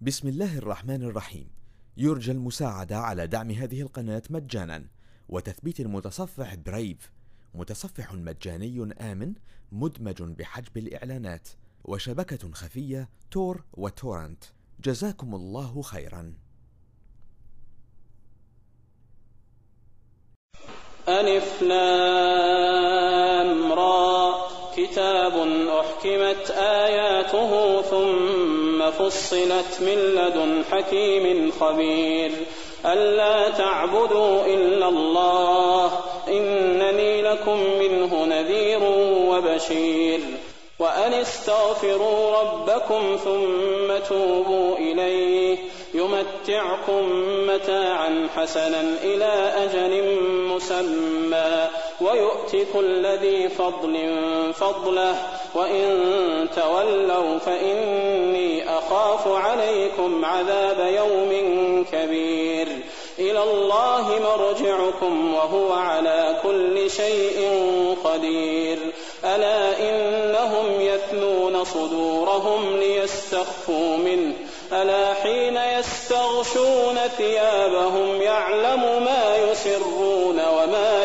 بسم الله الرحمن الرحيم. يرجى المساعدة على دعم هذه القناة مجانا. وتثبيت المتصفح برايف متصفح مجاني آمن مدمج بحجب الإعلانات. وشبكة خفية تور وتورنت. جزاكم الله خيرا. ألف لام را. كتاب أحكمت آياته ثم فصلت من لدن حكيم خبير. ألا تعبدوا إلا الله إنني لكم منه نذير وبشير. وأن استغفروا ربكم ثم توبوا إليه يمتعكم متاعا حسنا إلى أجل مسمى. ويؤت كل ذي فضل فضله وإن تولوا فإني أخاف عليكم عذاب يوم كبير. إلى الله مرجعكم وهو على كل شيء قدير. ألا إنهم يثنون صدورهم ليستخفوا منه؟ ألا حين يستغشون ثيابهم يعلم ما يسرون وما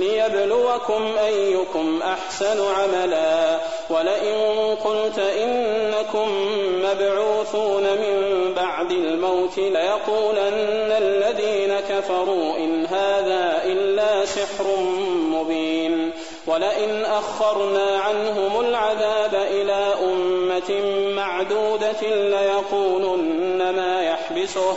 ليبلوكم أيكم أحسن عملا. ولئن قلت إنكم مبعوثون من بعد الموت ليقولن الذين كفروا إن هذا إلا سحر مبين. ولئن أخرنا عنهم العذاب إلى أمة معدودة ليقولن ما يحبسه.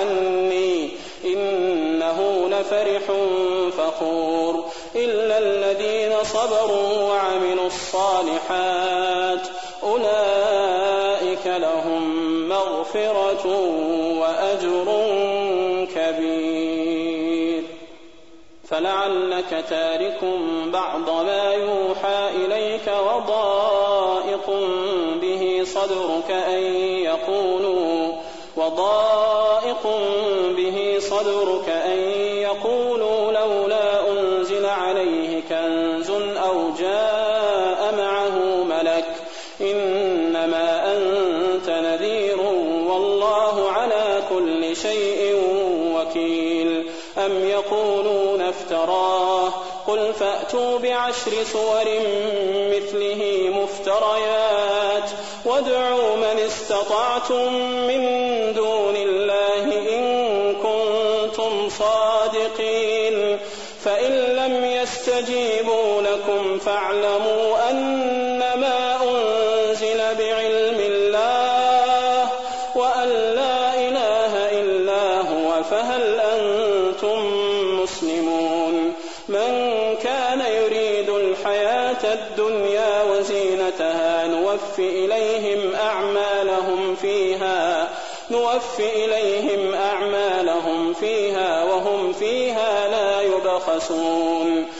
عني إنه لفرح فخور إلا الذين صبروا وعملوا الصالحات أولئك لهم مغفرة وأجر كبير. فلعلك تارك بعض ما يوحى إليك وضائق به صدرك أن يقولوا وضائق صدرك أن يقولوا لولا أنزل عليه كنز أو جاء معه ملك إنما أنت نذير والله على كل شيء وكيل أم يقولون افتراه قل فأتوا بعشر سور مثله مفتريات وادعوا من استطعتم من دون يستجيبوا لكم فاعلموا أنما أنزل بعلم الله وأن لا إله إلا هو فهل أنتم مسلمون؟ من كان يريد الحياة الدنيا وزينتها نوف إليهم أعمالهم فيها نوف إليهم أعمالهم فيها وهم فيها لا يبخسون.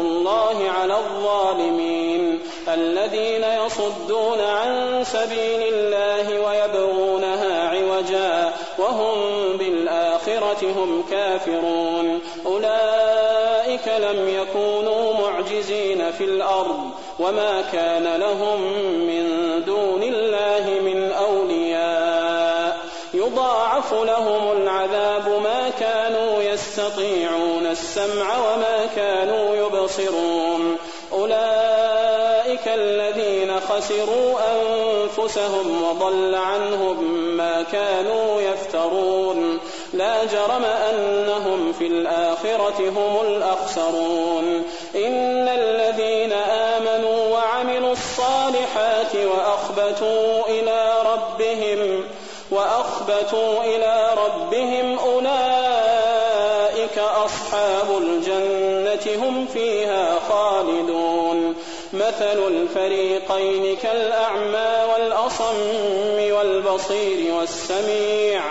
الله على الظالمين الذين يصدون عن سبيل الله ويبغونها عوجا وهم بالآخرة هم كافرون. أولئك لم يكونوا معجزين في الأرض وما كان لهم من دون الله من أولياء. يضاعف لهم العذاب ما كانوا يستطيعون السمع وما كانوا يبصرون. أولئك الذين خسروا أنفسهم وضل عنهم ما كانوا يفترون. لا جرم أنهم في الآخرة هم الأخسرون. إن الذين آمنوا وعملوا الصالحات وأخبتوا إلى ربهم وأخبتوا إلى ربهم أولئك مثل الفريقين كالأعمى والأصم والبصير والسميع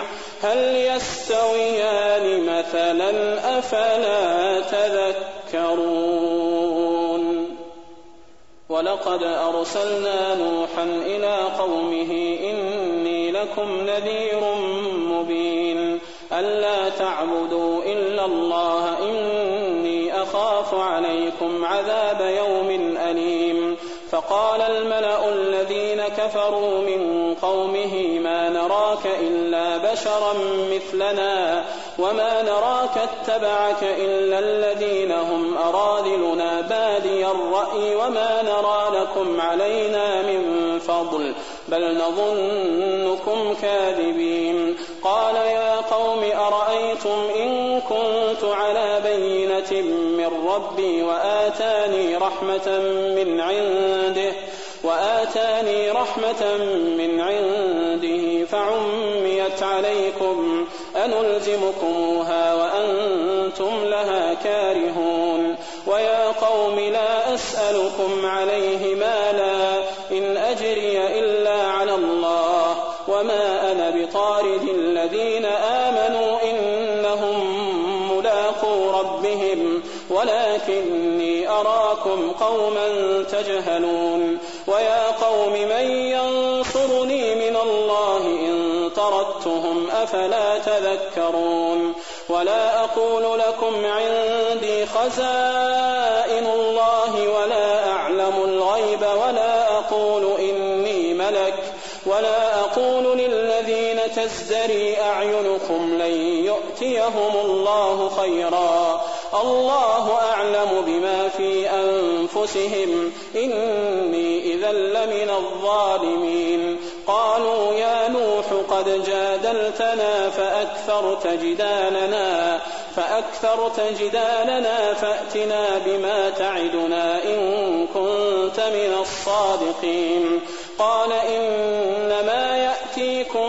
هل يستويان مثلا أفلا تذكرون؟ ولقد أرسلنا نوحا إلى قومه إني لكم نذير مبين ألا تعبدوا إلا الله إني أخاف عليكم عذاب يوم فقال الملأ الذين كفروا من قومه ما نراك إلا بشرا مثلنا وما نراك اتبعك إلا الذين هم أراذلنا بادي الرأي وما نرى لكم علينا من فضل بل نظنكم كاذبين قال يا قوم كنت على بينة من ربي وآتاني رحمة من عنده وآتاني رحمة من عنده فعميت عليكم أنلزمكموها وأنتم لها كارهون. ويا قوم لا أسألكم عليه مالا أراكم قوما تجهلون ويا قوم من ينصرني من الله إن طردتهم أفلا تذكرون ولا أقول لكم عندي خزائن الله ولا أعلم الغيب ولا أقول إني ملك ولا أقول للذين تزدري أعينكم لن يؤتيهم الله خيرا الله أعلم بما أنفسهم إني إذا لمن الظالمين. قالوا يا نوح قد جادلتنا فأكثرت جدالنا فأكثرت جدالنا فأتنا بما تعدنا إن كنت من الصادقين. قال إنما يأتيكم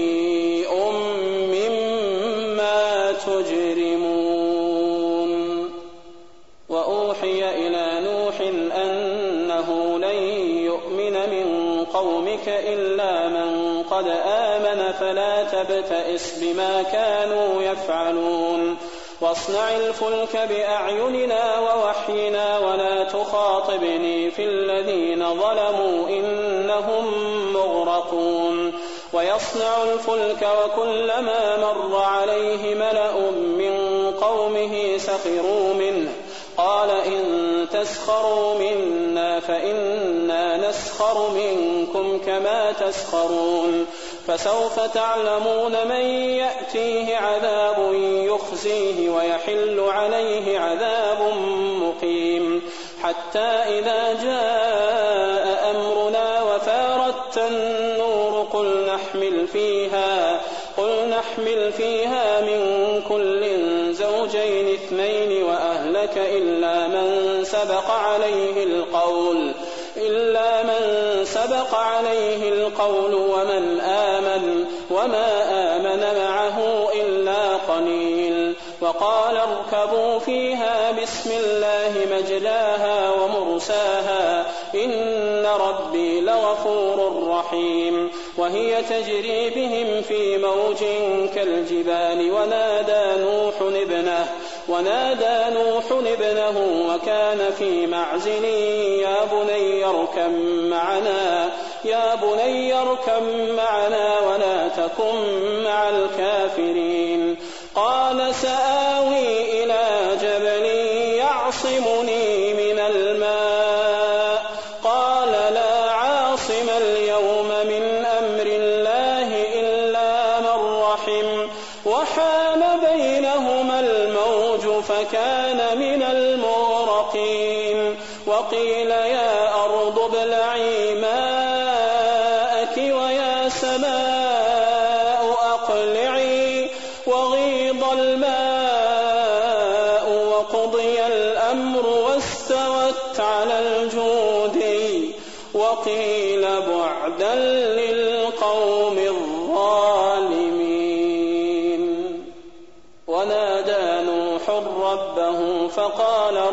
فلا تبتئس بما كانوا يفعلون. واصنع الفلك بأعيننا ووحينا ولا تخاطبني في الذين ظلموا إنهم مغرقون. ويصنع الفلك وكلما مر عليه ملأ من قوم قومه سخروا منه. قال إن تسخروا منا فإنا نسخر منكم كما تسخرون فسوف تعلمون من يأتيه عذاب يخزيه ويحل عليه عذاب مقيم حتى إذا جاء سبق عليه القول ومن آمن وما آمن معه إلا قليل وقال اركبوا فيها بسم الله مجلاها ومرساها إن ربي لغفور رحيم وهي تجري بهم في موج كالجبال ونادى نوح ابنه ونادى نوح ابنه وكان في معزل يا بني اركب معنا يا بني اركب معنا ولا تكن مع الكافرين. قال سآوي إلى جبل يعصمني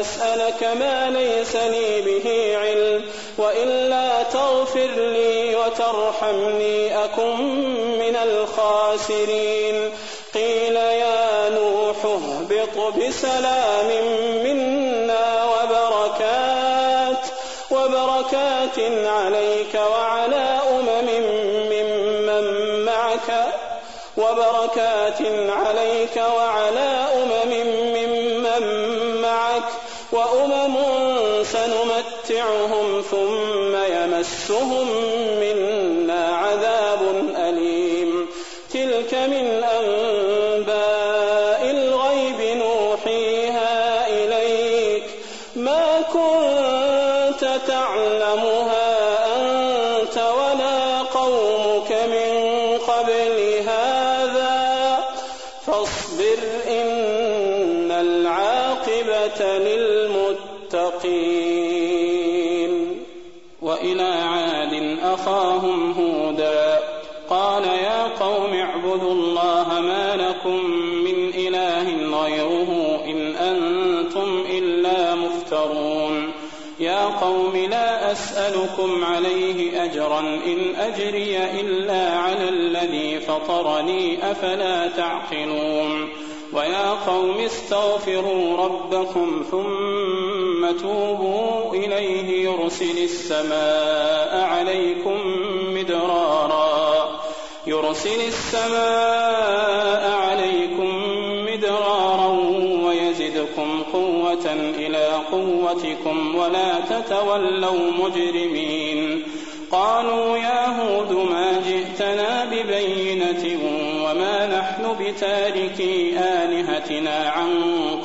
أسألك ما ليس لي به علم وإلا تغفر لي وترحمني أكن من الخاسرين. قيل يا نوح اهبط بسلام منا وبركات وبركات عليك وعلى أمم ممن معك وبركات عليك وعلى أمم سنمتعهم ثم أسألكم عليه أجرا إن أجري إلا على الذي فطرني أفلا تعقلون ويا قوم استغفروا ربكم ثم توبوا إليه يرسل السماء عليكم مدرارا يرسل السماء إلى قوتكم ولا تتولوا مجرمين. قالوا يا هود ما جئتنا ببينة وما نحن بتاركي آلهتنا عن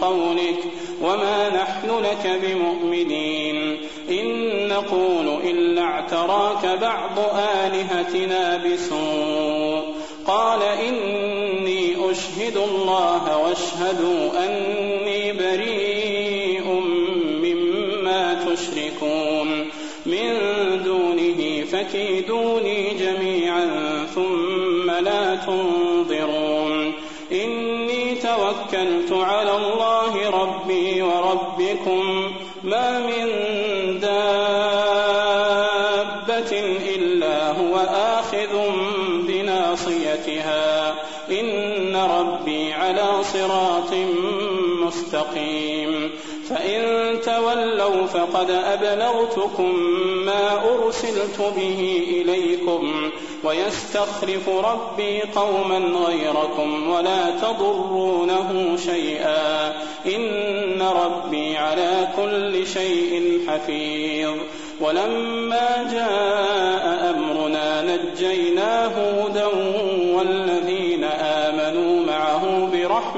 قولك وما نحن لك بمؤمنين. إن نقول إلا اعتراك بعض آلهتنا بسوء. قال إني أشهد الله واشهدوا أني بناصيتها إن ربي على صراط مستقيم. فإن تولوا فقد أبلغتكم ما أرسلت به إليكم ويستخلف ربي قوما غيركم ولا تضرونه شيئا. إن ربي على كل شيء حفيظ. ولما جاء أمرنا نجينا هودا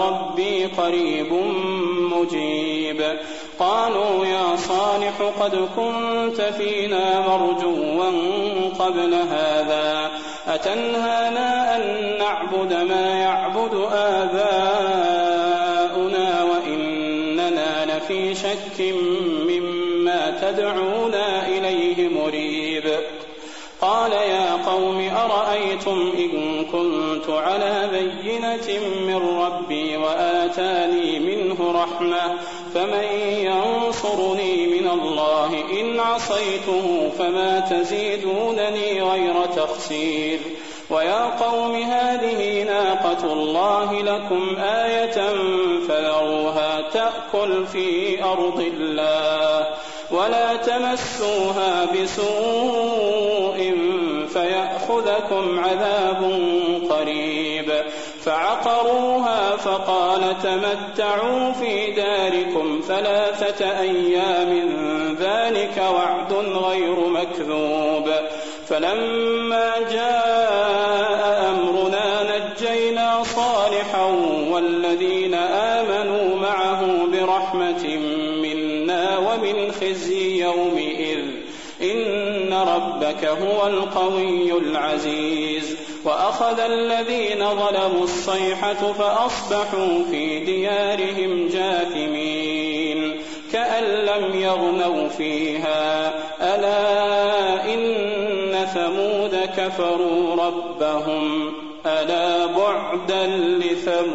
ربي قريب مجيب. قالوا يا صالح قد كنت فينا مرجوا قبل هذا. أتنهانا أن نعبد ما يعبد آباؤنا وإننا لفي شك مما مريب قال يا قوم أرأيتم إن كنت على بينة من ربي وآتاني منه رحمة فمن ينصرني من الله إن عصيته فما تزيدونني غير تخسير ويا قوم هذه ناقة الله لكم آية فذروها تأكل في أرض الله ولا تمسوها بسوء فيأخذكم عذاب قريب. فعقروها فقال تمتعوا في داركم ثلاثة أيام ذلك وعد غير مكذوب. فلما جاء ربك هو القوي العزيز. وأخذ الذين ظلموا الصيحة فأصبحوا في ديارهم جاثمين. كأن لم يغنوا فيها. ألا إن ثمود كفروا ربهم. ألا بعدا لثمود.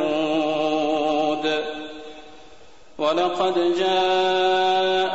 ولقد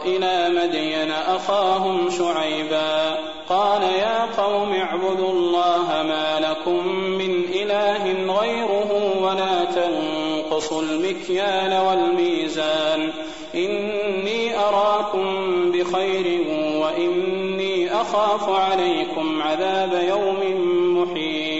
وإلى مدين أخاهم شعيبا. قال يا قوم اعبدوا الله ما لكم من إله غيره ولا تنقصوا المكيال والميزان. إني أراكم بخير وإني أخاف عليكم عذاب يوم محيط.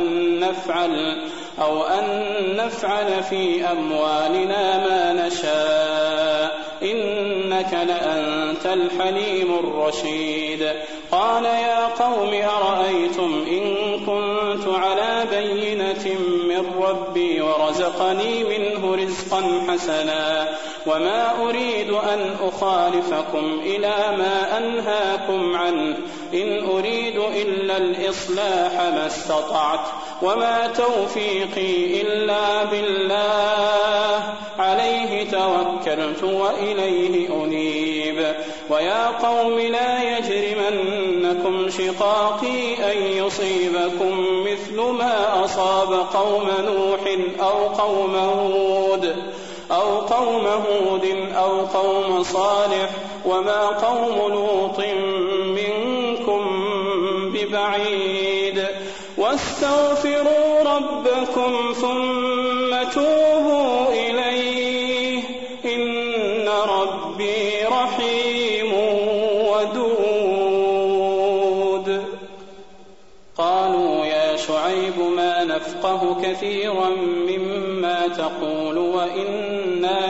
أن نفعل أو أن نفعل في أموالنا ما نشاء. إنك لأنت الحليم الرشيد. قال يا قوم أرأيتم إن كنت على بينة من ربي ورزقني منه رزقا حسنا. وما أريد أن أخالفكم إلى ما أنهاكم عنه إن أريد إلا الإصلاح ما استطعت وما توفيقي إلا بالله عليه توكلت وإليه أنيب ويا قوم لا يجرمنكم شقاقي أن يصيبكم مثل ما أصاب قوم نوح أو قوم هود أو قوم هود أو قوم صالح وما قوم لوط منكم ببعيد. واستغفروا ربكم ثم توبوا إليه. إن ربي رحيم ودود. قالوا يا شعيب ما نفقه كثيرا مما تقول وإنا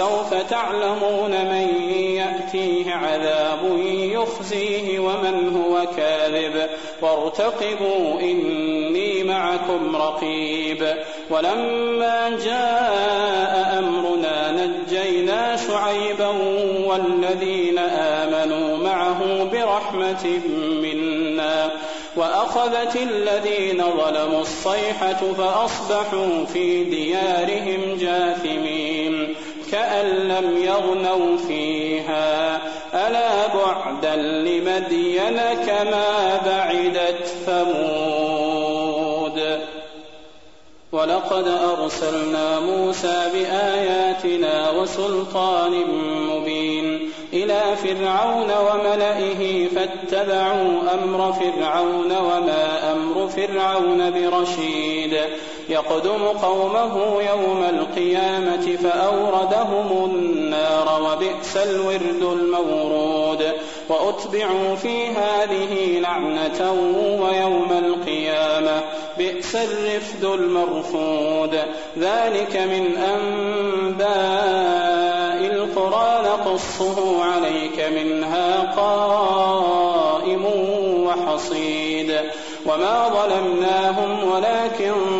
عامل سوف تعلمون من يأتيه عذاب يخزيه ومن هو كاذب. وارتقبوا إني معكم رقيب. ولما جاء أمرنا نجينا شعيبا والذين آمنوا معه برحمة منا. وأخذت الذين ظلموا الصيحة فأصبحوا في ديارهم جاثمين. كأن لم يغنوا فيها. ألا بعدا لمدين كما بعدت ثمود. ولقد أرسلنا موسى بآياتنا وسلطان مبين إلى فرعون وملئه فاتبعوا أمر فرعون وما أمر فرعون برشيد. يقدم قومه يوم القيامة فأوردهم النار وبئس الورد المورود. وأتبعوا في هذه لعنة ويوم القيامة بئس الرفد المرفود. ذلك من أنباء القرى. نقصه عليك منها قائم وحصيد. وما ظلمناهم ولكن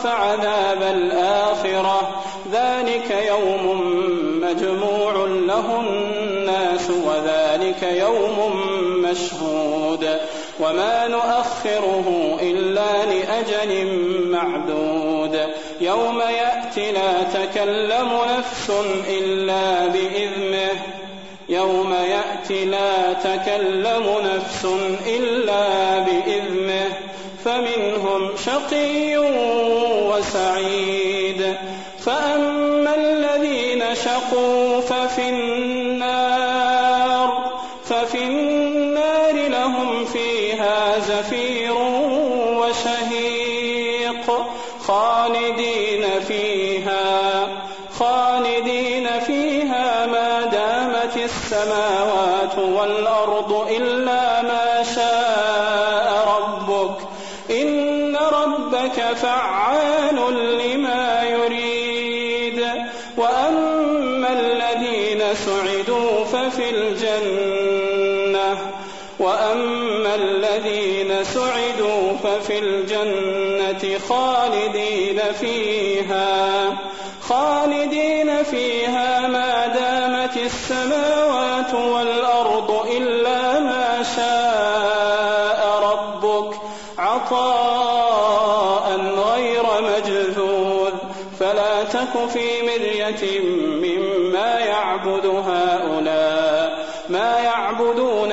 لمن خاف عذاب الآخرة ذلك يوم مجموع له الناس وذلك يوم مشهود. وما نؤخره إلا لأجل معدود. يوم يأتي لا تكلم نفس إلا بإذنه. يوم يأتي لا تكلم نفس إلا بإذنه. فمنهم شقي وسعيد فأما الذين شقوا ففي النار ففي النار لهم فيها زفير وشهيق. خالدين فيها خالدين فيها ما دامت السماوات والأرض إلا الجنة خالدين فيها خالدين فيها ما دامت السماوات والأرض إلا ما شاء ربك عطاء غير مجذوذ. فلا تك في مرية مما يعبد هؤلاء ما يعبدون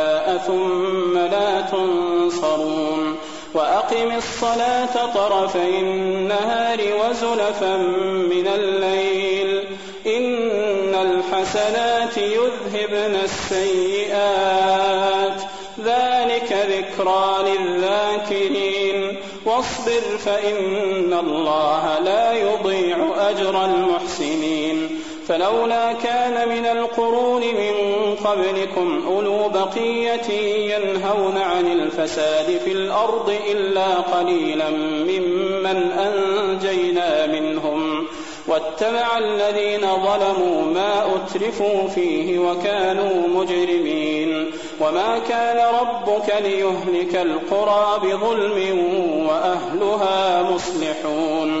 وأقم الصلاة طرفي النهار وزلفا من الليل. إن الحسنات يذهبن السيئات. ذلك ذكرى للذاكرين. واصبر فإن الله لا يضيع أجر المحسنين. فلولا كان من القرون من قبلكم أولو بقية ينهون عن الفساد في الأرض إلا قليلا ممن أنجينا منهم واتبع الذين ظلموا ما أترفوا فيه وكانوا مجرمين وما كان ربك ليهلك القرى بظلم وأهلها مصلحون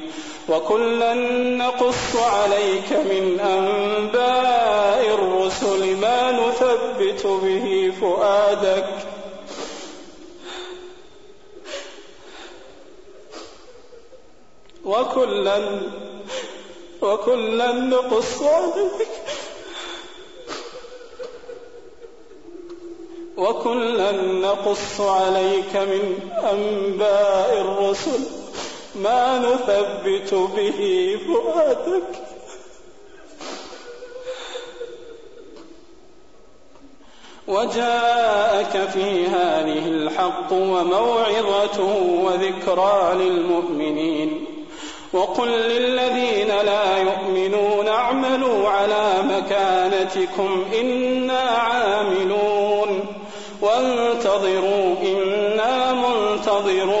وكلا نقص عليك من أنباء الرسل ما نثبت به فؤادك وكلا وكلا نقص عليك وكلا نقص عليك من أنباء الرسل ما نثبت به فؤادك. وجاءك في هذه الحق وموعظة وذكرى للمؤمنين. وقل للذين لا يؤمنون اعملوا على مكانتكم إنا عاملون. وانتظروا إنا منتظرون.